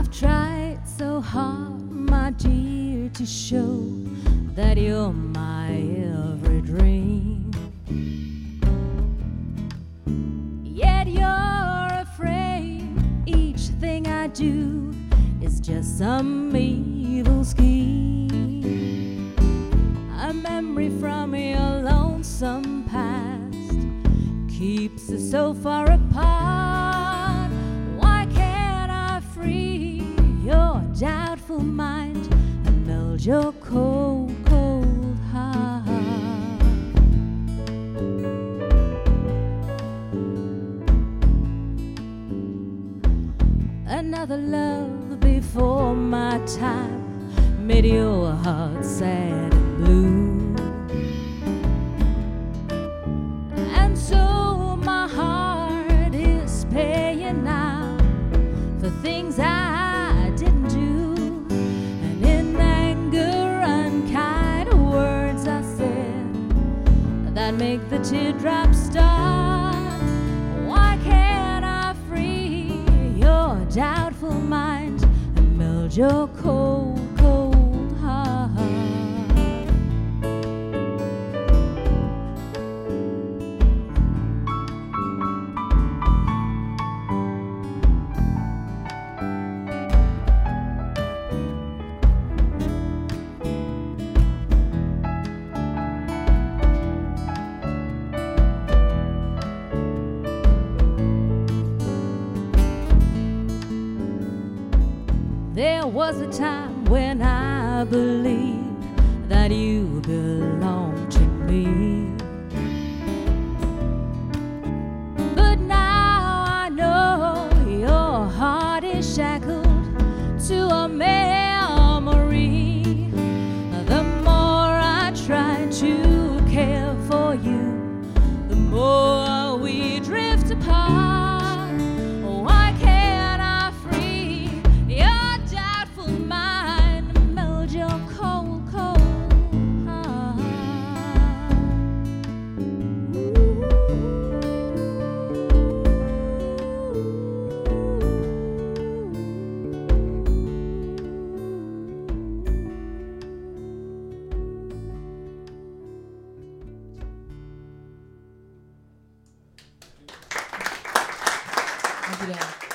I've tried so hard, my dear, to show that you're my every dream. Yet you're afraid each thing I do is just some evil scheme. A memory from your lonesome past keeps us so far apart. Mind and meld your cold, cold heart? Another love before my time made your heart sad and blue. And so my heart is paying now for things I make the teardrops stop? Why can't I free your doubtful mind and meld your cold There was a time when I believed that you belong to me. But now I know your heart is shackled to a memory. The more I try to care for you, the more we drift apart. 아 주.